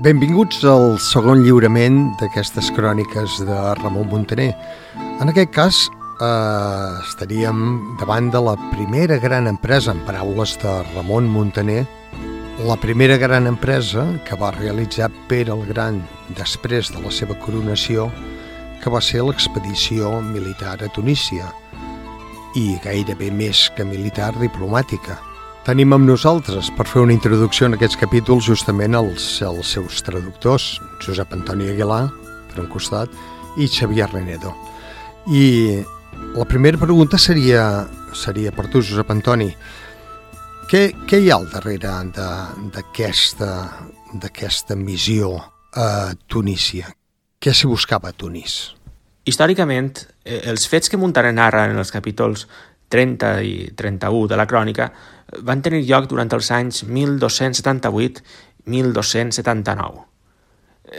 Benvinguts al segon lliurament d'aquestes cròniques de Ramon Montaner. En aquest cas, eh, estaríem davant de la primera gran empresa, en paraules de Ramon Montaner, la primera gran empresa que va realitzar Pere el Gran després de la seva coronació, que va ser l'expedició militar a Tunísia, i gairebé més que militar diplomàtica. Tenim amb nosaltres per fer una introducció en aquests capítols justament els, els seus traductors, Josep Antoni Aguilar, per un costat, i Xavier Renedo. I la primera pregunta seria, seria per tu, Josep Antoni. Què, què hi ha al darrere d'aquesta missió a Tunísia? Què s'hi buscava a Tunís? Històricament, eh, els fets que Montaner narra en els capítols 30 i 31 de la crònica van tenir lloc durant els anys 1278-1279.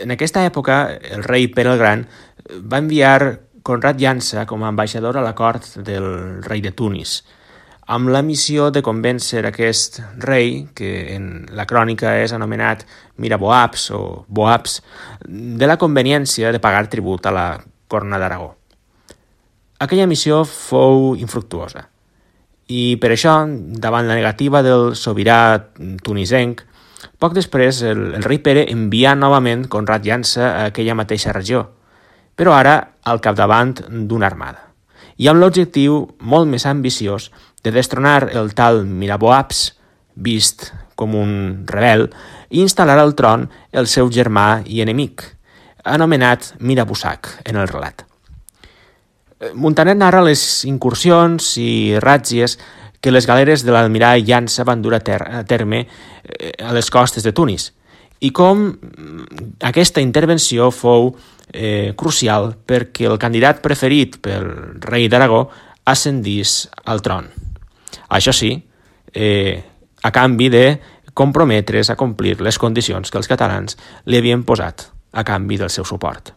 En aquesta època, el rei Pere el Gran va enviar Conrad Llança com a ambaixador a la cort del rei de Tunis, amb la missió de convèncer aquest rei, que en la crònica és anomenat Miraboabs o Boabs, de la conveniència de pagar tribut a la corona d'Aragó. Aquella missió fou infructuosa i per això, davant la negativa del sobirà tunisenc, poc després el, el rei Pere envià novament Conrad Llança a aquella mateixa regió, però ara al capdavant d'una armada, i amb l'objectiu molt més ambiciós de destronar el tal Miraboabs, vist com un rebel, i instal·lar al tron el seu germà i enemic, anomenat Mirabusac en el relat. Montaner narra les incursions i ràtzies que les galeres de l'almirall Llança van dur a, ter a terme eh, a les costes de Tunis i com mm, aquesta intervenció fou eh, crucial perquè el candidat preferit pel rei d'Aragó ascendís al tron. Això sí, eh, a canvi de comprometre's a complir les condicions que els catalans li havien posat a canvi del seu suport.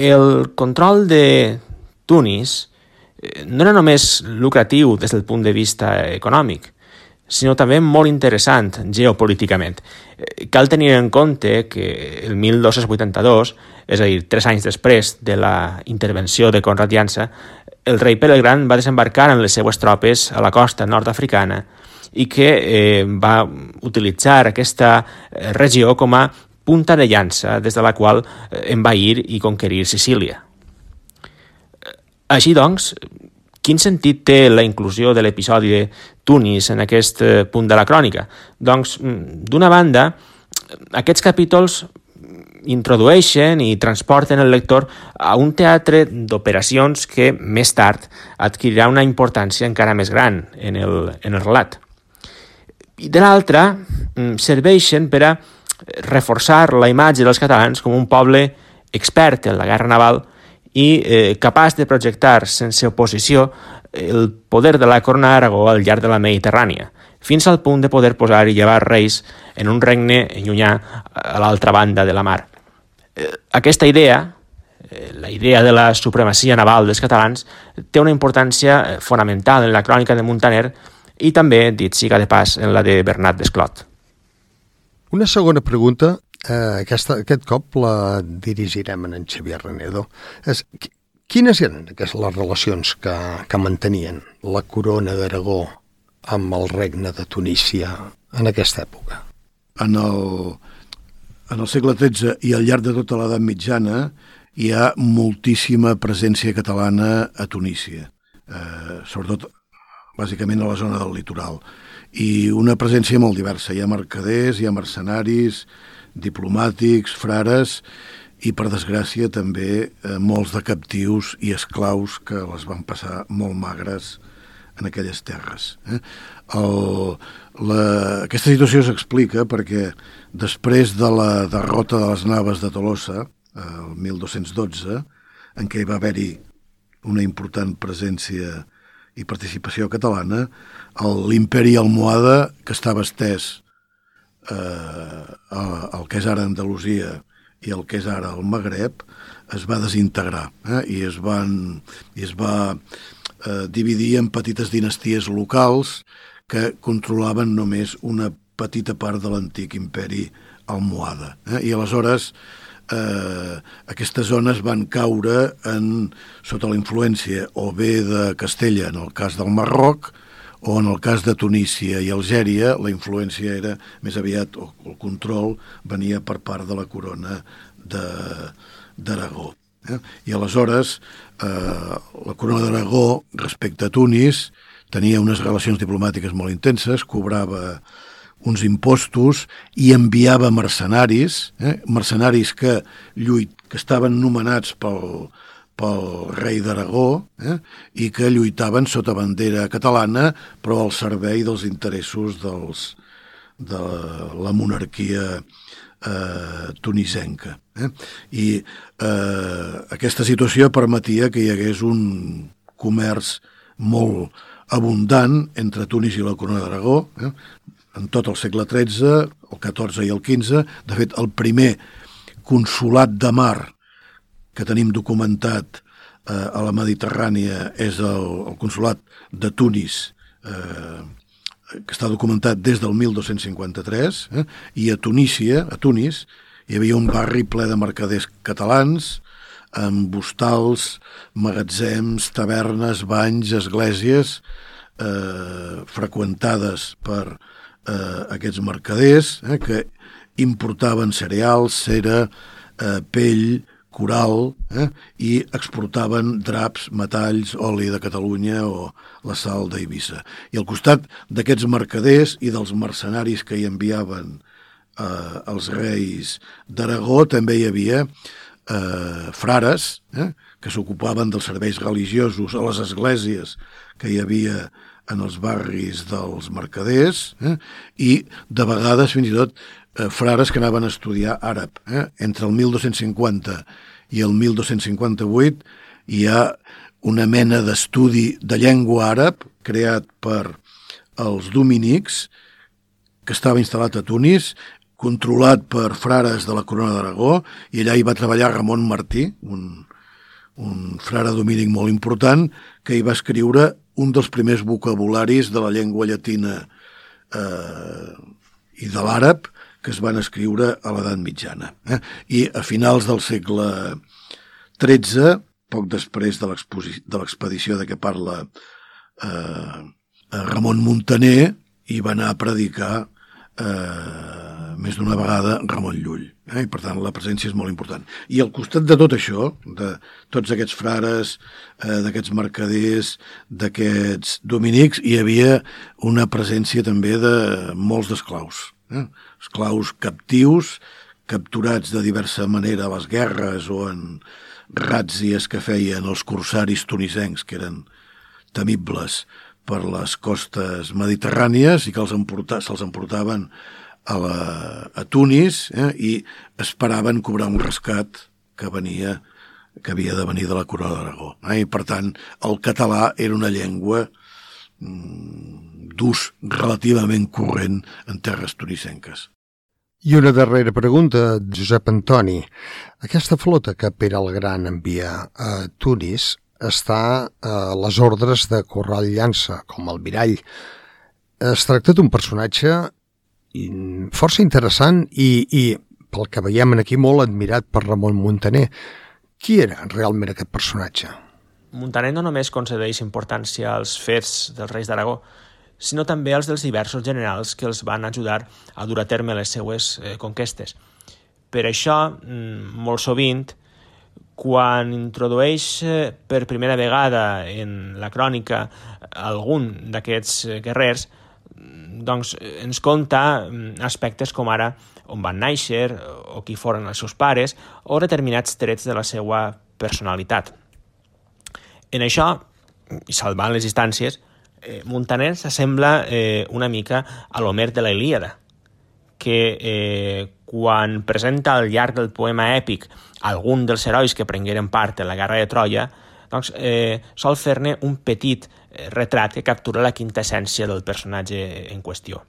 El control de Tunis eh, no era només lucratiu des del punt de vista econòmic, sinó també molt interessant geopolíticament. Eh, cal tenir en compte que el 1282, és a dir, tres anys després de la intervenció de Conrad Llança, el rei Pere el Gran va desembarcar amb les seues tropes a la costa nord-africana i que eh, va utilitzar aquesta eh, regió com a punta de llança des de la qual eh, envair i conquerir Sicília. Així doncs, quin sentit té la inclusió de l'episodi de Tunis en aquest eh, punt de la crònica? Doncs, mm, d'una banda, aquests capítols introdueixen i transporten el lector a un teatre d'operacions que més tard adquirirà una importància encara més gran en el, en el relat. I de l'altra, mm, serveixen per a reforçar la imatge dels catalans com un poble expert en la guerra naval i eh, capaç de projectar sense oposició el poder de la corona d'Aragó al llarg de la Mediterrània, fins al punt de poder posar i llevar reis en un regne llunyà a l'altra banda de la mar. Eh, aquesta idea, eh, la idea de la supremacia naval dels catalans, té una importància eh, fonamental en la crònica de Montaner i també, dit siga de pas, en la de Bernat Desclot. Una segona pregunta, eh, aquesta, aquest cop la dirigirem en Xavier Renedo. És, quines eren aquestes, les relacions que, que mantenien la corona d'Aragó amb el regne de Tunísia en aquesta època? En el, en el segle XIII i al llarg de tota l'edat mitjana hi ha moltíssima presència catalana a Tunísia, eh, sobretot bàsicament a la zona del litoral i una presència molt diversa. Hi ha mercaders, hi ha mercenaris, diplomàtics, frares i, per desgràcia, també eh, molts de captius i esclaus que les van passar molt magres en aquelles terres. Eh? El, la, aquesta situació s'explica perquè després de la derrota de les naves de Tolosa, el 1212, en què va haver-hi una important presència i participació catalana, l'imperi almohada, que estava estès eh, al que és ara Andalusia i el que és ara el Magreb, es va desintegrar eh, i es, van, i es va eh, dividir en petites dinasties locals que controlaven només una petita part de l'antic imperi almohada. Eh? I aleshores eh, aquestes zones van caure en, sota la influència o bé de Castella, en el cas del Marroc, o en el cas de Tunísia i Algèria, la influència era més aviat, o el control venia per part de la corona d'Aragó. Eh? I aleshores eh, la corona d'Aragó respecte a Tunis tenia unes relacions diplomàtiques molt intenses, cobrava uns impostos i enviava mercenaris, eh? mercenaris que, lluit, que estaven nomenats pel, pel rei d'Aragó eh? i que lluitaven sota bandera catalana però al servei dels interessos dels, de la monarquia eh, tunisenca. Eh? I eh, aquesta situació permetia que hi hagués un comerç molt abundant entre Tunis i la corona d'Aragó. Eh? En tot el segle XIII, el XIV i el XV. De fet, el primer consulat de mar que tenim documentat eh, a la Mediterrània és el, el consulat de Tunis, eh, que està documentat des del 1253, eh, i a Tunísia, a Tunis, hi havia un barri ple de mercaders catalans, amb hostals, magatzems, tavernes, banys, esglésies, eh, freqüentades per eh, aquests mercaders eh, que importaven cereals, cera, eh, pell, coral eh, i exportaven draps, metalls, oli de Catalunya o la sal d'Eivissa. I al costat d'aquests mercaders i dels mercenaris que hi enviaven eh, els reis d'Aragó també hi havia eh, frares eh, que s'ocupaven dels serveis religiosos a les esglésies que hi havia en els barris dels mercaders eh? i de vegades fins i tot eh, frares que anaven a estudiar àrab. Eh? Entre el 1250 i el 1258 hi ha una mena d'estudi de llengua àrab creat per els dominics que estava instal·lat a Tunis controlat per frares de la Corona d'Aragó i allà hi va treballar Ramon Martí, un, un frare dominic molt important, que hi va escriure un dels primers vocabularis de la llengua llatina eh, i de l'àrab que es van escriure a l'edat mitjana. Eh? I a finals del segle XIII, poc després de l'expedició de què parla eh, Ramon Montaner, hi va anar a predicar eh, més d'una vegada Ramon Llull. Eh? I, per tant, la presència és molt important. I al costat de tot això, de tots aquests frares, eh, d'aquests mercaders, d'aquests dominics, hi havia una presència també de molts d'esclaus. Eh? Esclaus captius, capturats de diversa manera a les guerres o en ràtzies que feien els corsaris tunisencs, que eren temibles per les costes mediterrànies i que els se'ls emportaven a, la, a Tunis eh, i esperaven cobrar un rescat que venia que havia de venir de la corona d'Aragó. Eh? I, per tant, el català era una llengua mm, d'ús relativament corrent en terres tunisenques. I una darrera pregunta, Josep Antoni. Aquesta flota que Pere el Gran envia a Tunis està a les ordres de Corral Llança, com el Mirall. Es tracta d'un personatge força interessant i, i pel que veiem aquí molt admirat per Ramon Montaner. Qui era realment aquest personatge? Montaner no només concedeix importància als fets dels reis d'Aragó, sinó també als dels diversos generals que els van ajudar a dur a terme les seues eh, conquestes. Per això, mm, molt sovint, quan introdueix eh, per primera vegada en la crònica algun d'aquests eh, guerrers, doncs, ens conta mm, aspectes com ara on van néixer o qui foren els seus pares o determinats trets de la seva personalitat. En això, i salvant les distàncies, eh, Montaner s'assembla eh, una mica a l'Homer de la Ilíada, que eh, quan presenta al llarg del poema èpic algun dels herois que prengueren part en la guerra de Troia, doncs, eh, sol fer-ne un petit Eh, retrat que captura la quinta essència del personatge en qüestió.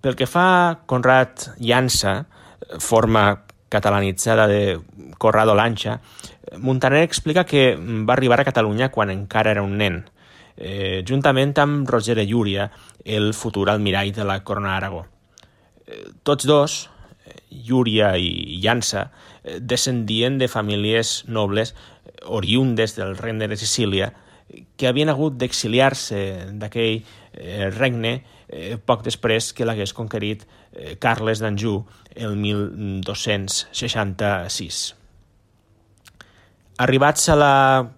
Pel que fa a Conrad Llança, forma catalanitzada de Corrado Lancha, Montaner explica que va arribar a Catalunya quan encara era un nen eh, juntament amb Roger de Llúria, el futur almirall de la Corona d'Aragó. Eh, tots dos, Llúria i Llança, eh, descendien de famílies nobles oriundes del regne de Sicília que havien hagut d'exiliar-se d'aquell eh, regne eh, poc després que l'hagués conquerit eh, Carles d'Anjou el 1266. Arribats a la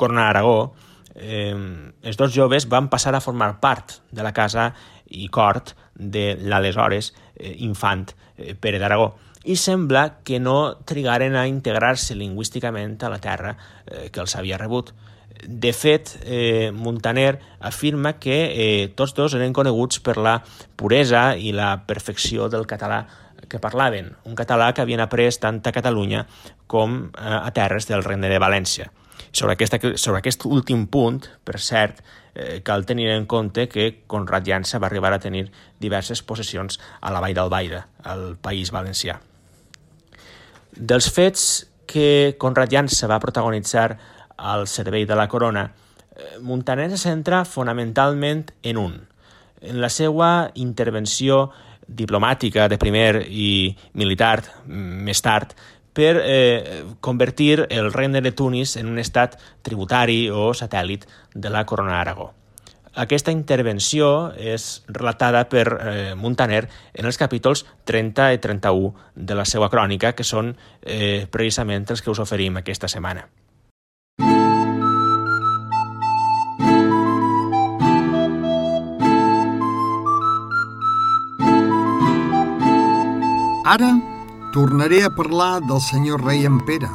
Corona d'Aragó, eh, els dos joves van passar a formar part de la casa i cort de l'aleshores eh, infant eh, Pere d'Aragó i sembla que no trigaren a integrar-se lingüísticament a la terra eh, que els havia rebut. De fet, eh, Montaner afirma que eh, tots dos eren coneguts per la puresa i la perfecció del català que parlaven, un català que havien après tant a Catalunya com eh, a terres del regne de València. Sobre, aquesta, sobre aquest últim punt, per cert, eh, cal tenir en compte que Conrad Llança va arribar a tenir diverses possessions a la Vall d'Albaida, al País Valencià. Dels fets que Conrad Llança va protagonitzar al servei de la corona, eh, Montaner se centra fonamentalment en un, en la seva intervenció diplomàtica de primer i militar més tard per eh, convertir el regne de Tunis en un estat tributari o satèl·lit de la corona d'Aragó. Aquesta intervenció és relatada per eh, Montaner en els capítols 30 i 31 de la seva crònica, que són eh, precisament els que us oferim aquesta setmana. Ara tornaré a parlar del senyor rei en Pere,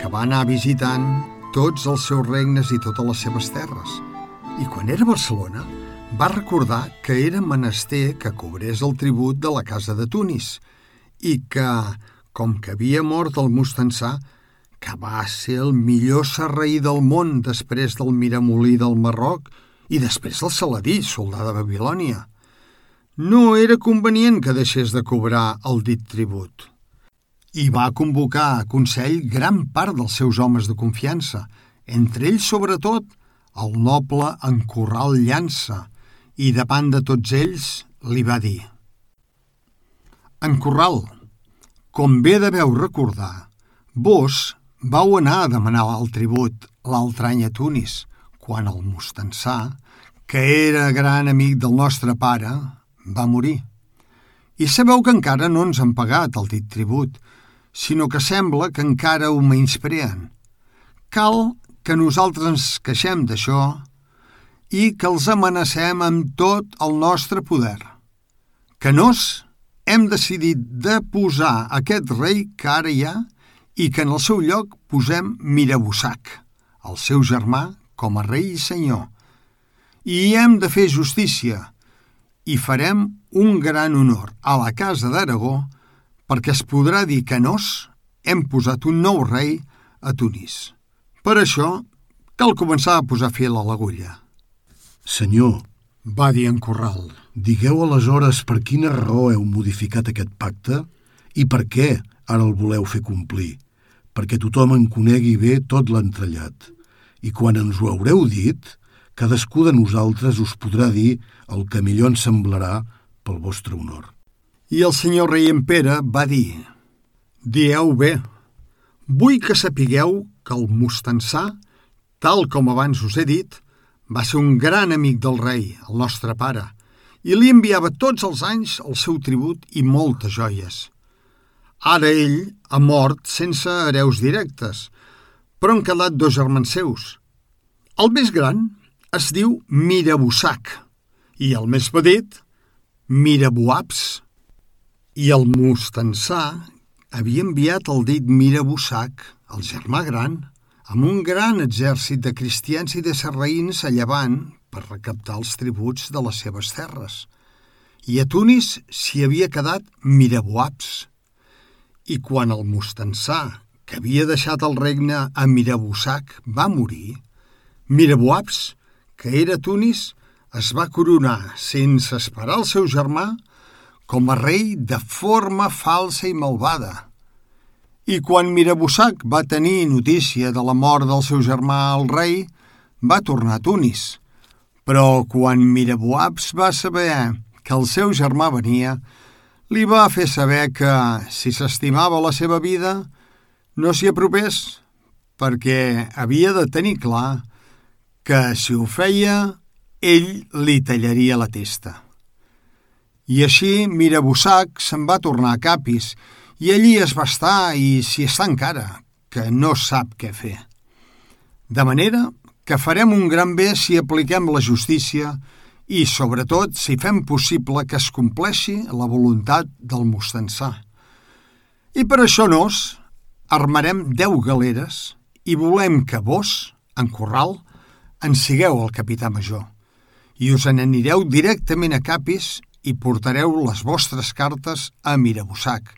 que va anar visitant tots els seus regnes i totes les seves terres. I quan era a Barcelona, va recordar que era menester que cobrés el tribut de la casa de Tunis i que, com que havia mort el Mustensà, que va ser el millor serrei del món després del Miramolí del Marroc i després del Saladí, soldà de Babilònia, no era convenient que deixés de cobrar el dit tribut. I va convocar a Consell gran part dels seus homes de confiança, entre ells, sobretot, el noble en Corral Llança, i davant de tots ells li va dir En Corral, com bé deveu recordar, vos vau anar a demanar el tribut l'altre any a Tunis, quan el Mustensà, que era gran amic del nostre pare, va morir. I sabeu que encara no ens han pagat el dit tribut, sinó que sembla que encara ho menyspreen. Cal que nosaltres ens queixem d'això i que els amenacem amb tot el nostre poder. Que nos hem decidit de posar aquest rei que ara hi ha i que en el seu lloc posem Mirabussac, el seu germà, com a rei i senyor. I hem de fer justícia, i farem un gran honor a la Casa d'Aragó perquè es podrà dir que nos hem posat un nou rei a Tunis. Per això, cal començar a posar fil a l'agulla. Senyor, va dir en Corral. Digueu aleshores per quina raó heu modificat aquest pacte i per què ara el voleu fer complir, perquè tothom en conegui bé tot l'entrellat. I quan ens ho haureu dit, cadascú de nosaltres us podrà dir el que millor ens semblarà pel vostre honor. I el senyor rei en Pere va dir, Dieu bé, vull que sapigueu que el Mustensà, tal com abans us he dit, va ser un gran amic del rei, el nostre pare, i li enviava tots els anys el seu tribut i moltes joies. Ara ell ha mort sense hereus directes, però han quedat dos germans seus. El més gran, es diu Mirabussac i el més petit, Mirabuaps. I el Mustensà havia enviat el dit Mirabussac, el germà gran, amb un gran exèrcit de cristians i de serraïns a llevant per recaptar els tributs de les seves terres. I a Tunis s'hi havia quedat Mirabuaps. I quan el Mustensà, que havia deixat el regne a Mirabussac, va morir, Mirabuaps que era Tunis, es va coronar, sense esperar el seu germà, com a rei de forma falsa i malvada. I quan Mirabussac va tenir notícia de la mort del seu germà el rei, va tornar a Tunis. Però quan Mirabuabs va saber que el seu germà venia, li va fer saber que, si s'estimava la seva vida, no s'hi apropés, perquè havia de tenir clar que, si ho feia, ell li tallaria la testa. I així Mirabussac se'n va tornar a Capis i allí es va estar i s'hi està encara, que no sap què fer. De manera que farem un gran bé si apliquem la justícia i, sobretot, si fem possible que es compleixi la voluntat del mostansà. I per això nos armarem deu galeres i volem que vos, en Corral, en sigueu el capità major i us n'anireu directament a Capis i portareu les vostres cartes a Mirabussac,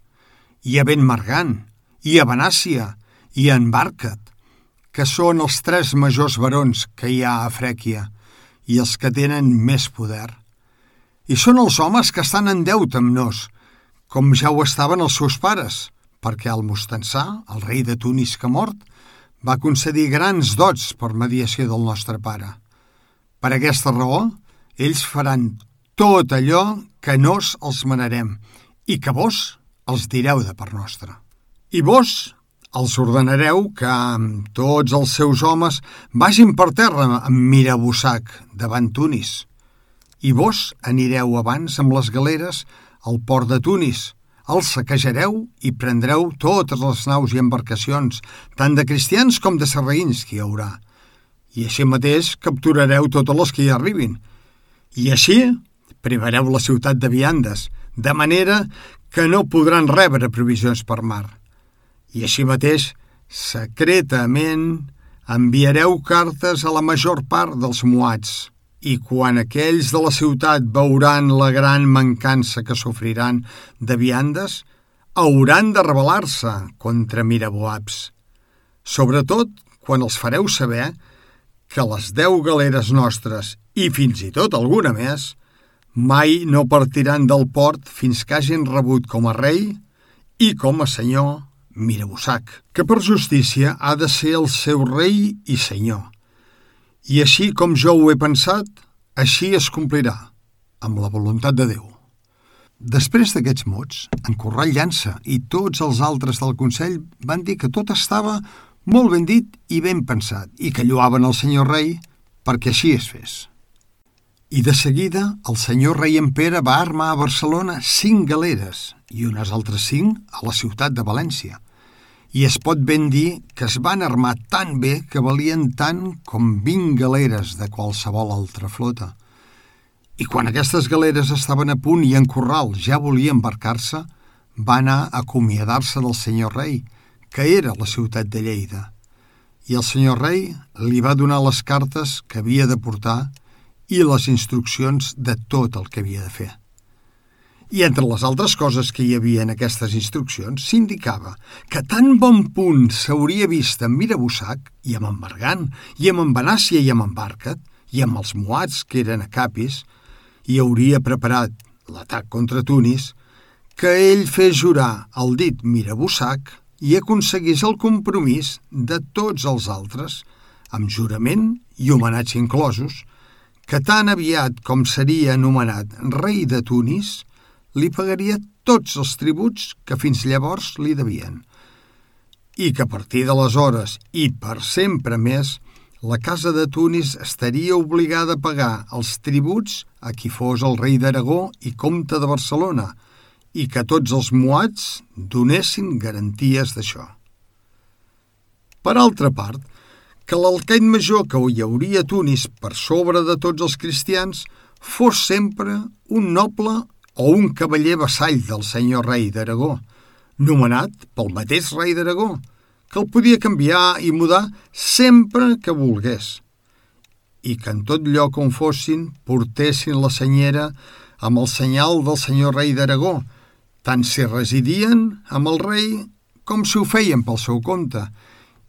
i a Benmargant, i a Benàcia, i a Embarcat, que són els tres majors barons que hi ha a Frèquia i els que tenen més poder. I són els homes que estan en deute amb nos, com ja ho estaven els seus pares, perquè el Mostensà, el rei de Tunis que mort, va concedir grans dots per mediació del nostre pare. Per aquesta raó, ells faran tot allò que nos els manarem i que vos els direu de per nostra. I vos els ordenareu que tots els seus homes vagin per terra amb Mirabussac davant Tunis. I vos anireu abans amb les galeres al port de Tunis, els saquejareu i prendreu totes les naus i embarcacions, tant de cristians com de sarraïns que hi haurà. I així mateix capturareu totes les que hi arribin. I així privareu la ciutat de viandes, de manera que no podran rebre provisions per mar. I així mateix, secretament, enviareu cartes a la major part dels moats, i quan aquells de la ciutat veuran la gran mancança que sofriran de viandes, hauran de rebel·lar-se contra Miraboabs. Sobretot quan els fareu saber que les deu galeres nostres, i fins i tot alguna més, mai no partiran del port fins que hagin rebut com a rei i com a senyor Mirabussac, que per justícia ha de ser el seu rei i senyor i així com jo ho he pensat, així es complirà, amb la voluntat de Déu. Després d'aquests mots, en Corral Llança i tots els altres del Consell van dir que tot estava molt ben dit i ben pensat i que lluaven el senyor rei perquè així es fes. I de seguida el senyor rei en Pere va armar a Barcelona cinc galeres i unes altres cinc a la ciutat de València i es pot ben dir que es van armar tan bé que valien tant com 20 galeres de qualsevol altra flota. I quan aquestes galeres estaven a punt i en corral ja volia embarcar-se, va anar a acomiadar-se del senyor rei, que era la ciutat de Lleida. I el senyor rei li va donar les cartes que havia de portar i les instruccions de tot el que havia de fer. I entre les altres coses que hi havia en aquestes instruccions s'indicava que tan bon punt s'hauria vist amb Mirabussac i amb en Bergan i amb en Benàcia i amb en Barcat i amb els Moats que eren a Capis i hauria preparat l'atac contra Tunis que ell fes jurar el dit Mirabussac i aconseguís el compromís de tots els altres, amb jurament i homenatge inclosos, que tan aviat com seria anomenat rei de Tunis, li pagaria tots els tributs que fins llavors li devien i que a partir d'aleshores i per sempre més la Casa de Tunis estaria obligada a pagar els tributs a qui fos el rei d'Aragó i comte de Barcelona i que tots els moats donessin garanties d'això. Per altra part, que l'alcaid major que hi hauria a Tunis per sobre de tots els cristians fos sempre un noble o un cavaller vassall del senyor rei d'Aragó, nomenat pel mateix rei d'Aragó, que el podia canviar i mudar sempre que volgués, i que en tot lloc on fossin portessin la senyera amb el senyal del senyor rei d'Aragó, tant si residien amb el rei com si ho feien pel seu compte,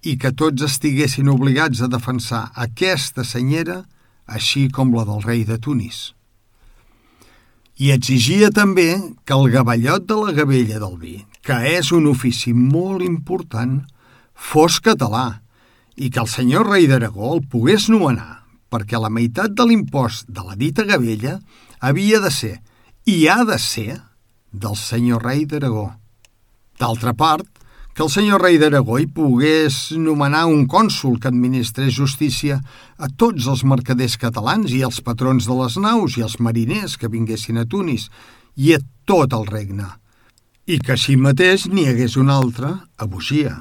i que tots estiguessin obligats a defensar aquesta senyera, així com la del rei de Tunis i exigia també que el gavellot de la gavella del vi, que és un ofici molt important, fos català i que el senyor rei d'Aragó el pogués nomenar perquè la meitat de l'impost de la dita gavella havia de ser, i ha de ser, del senyor rei d'Aragó. D'altra part, que el senyor rei d'Aragó hi pogués nomenar un cònsul que administrés justícia a tots els mercaders catalans i als patrons de les naus i als mariners que vinguessin a Tunis i a tot el regne, i que així mateix n'hi hagués un altre a Bugia.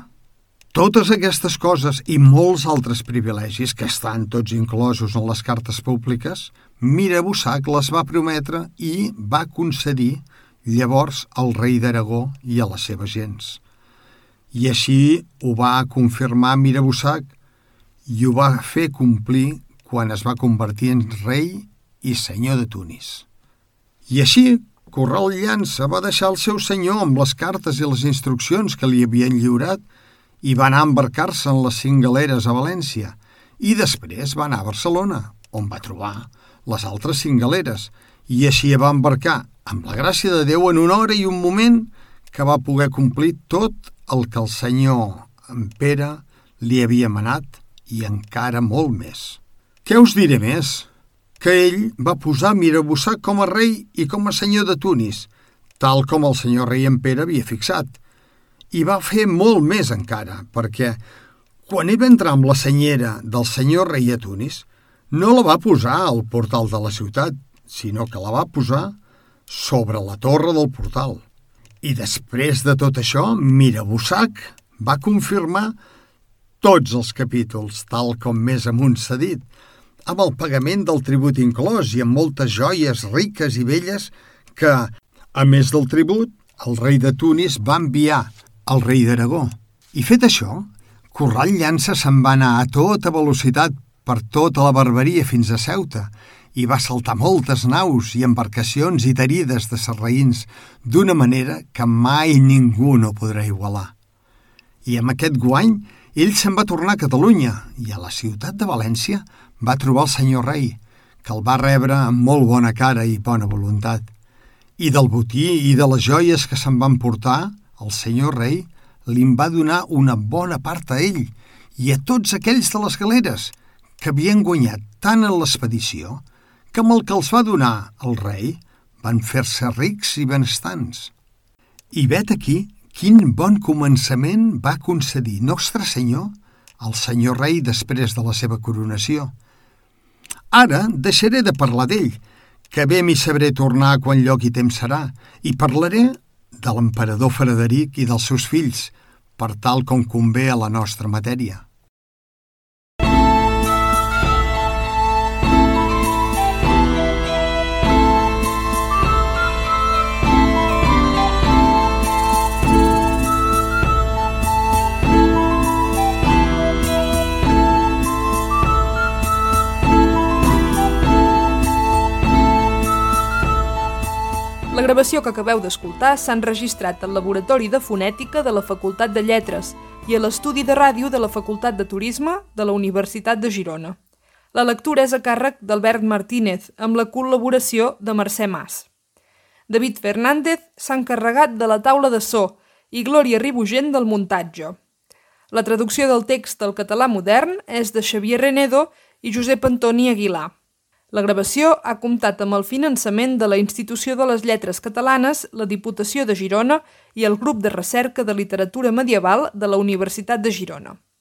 Totes aquestes coses i molts altres privilegis que estan tots inclosos en les cartes públiques, Mira Bussac les va prometre i va concedir llavors al rei d'Aragó i a les seves gens. I així ho va confirmar Mira Bussac i ho va fer complir quan es va convertir en rei i senyor de Tunis. I així, Corral Llança va deixar el seu senyor amb les cartes i les instruccions que li havien lliurat i va anar a embarcar-se en les cinc galeres a València i després va anar a Barcelona, on va trobar les altres cinc galeres, i així va embarcar, amb la gràcia de Déu, en una hora i un moment que va poder complir tot el que el senyor en Pere li havia manat i encara molt més. Què us diré més? Que ell va posar Mirabussà com a rei i com a senyor de Tunis, tal com el senyor rei en Pere havia fixat – i va fer molt més encara, perquè quan ell va entrar amb la senyera del senyor rei a Tunis, no la va posar al portal de la ciutat, sinó que la va posar sobre la torre del portal. I després de tot això, Mirabussac va confirmar tots els capítols, tal com més amunt s'ha dit, amb el pagament del tribut inclòs i amb moltes joies riques i velles que, a més del tribut, el rei de Tunis va enviar el rei d'Aragó. I fet això, Corral Llança se'n va anar a tota velocitat per tota la barberia fins a Ceuta i va saltar moltes naus i embarcacions i tarides de serraïns d'una manera que mai ningú no podrà igualar. I amb aquest guany, ell se'n va tornar a Catalunya i a la ciutat de València va trobar el senyor rei, que el va rebre amb molt bona cara i bona voluntat. I del botí i de les joies que se'n van portar, el senyor rei li'n va donar una bona part a ell i a tots aquells de les galeres que havien guanyat tant en l'expedició que amb el que els va donar el rei van fer-se rics i benestants. I vet aquí quin bon començament va concedir Nostre Senyor al senyor rei després de la seva coronació. Ara deixaré de parlar d'ell, que bé m'hi sabré tornar quan lloc i temps serà, i parlaré de l'emperador Frederic i dels seus fills, per tal com convé a la nostra matèria. Gravació que acabeu d'escoltar s'ha enregistrat al Laboratori de Fonètica de la Facultat de Lletres i a l'Estudi de Ràdio de la Facultat de Turisme de la Universitat de Girona. La lectura és a càrrec d'Albert Martínez, amb la col·laboració de Mercè Mas. David Fernández s'ha encarregat de la taula de so i Glòria Ribugent del muntatge. La traducció del text al català modern és de Xavier Renedo i Josep Antoni Aguilar. La gravació ha comptat amb el finançament de la Institució de les Lletres Catalanes, la Diputació de Girona i el Grup de Recerca de Literatura Medieval de la Universitat de Girona.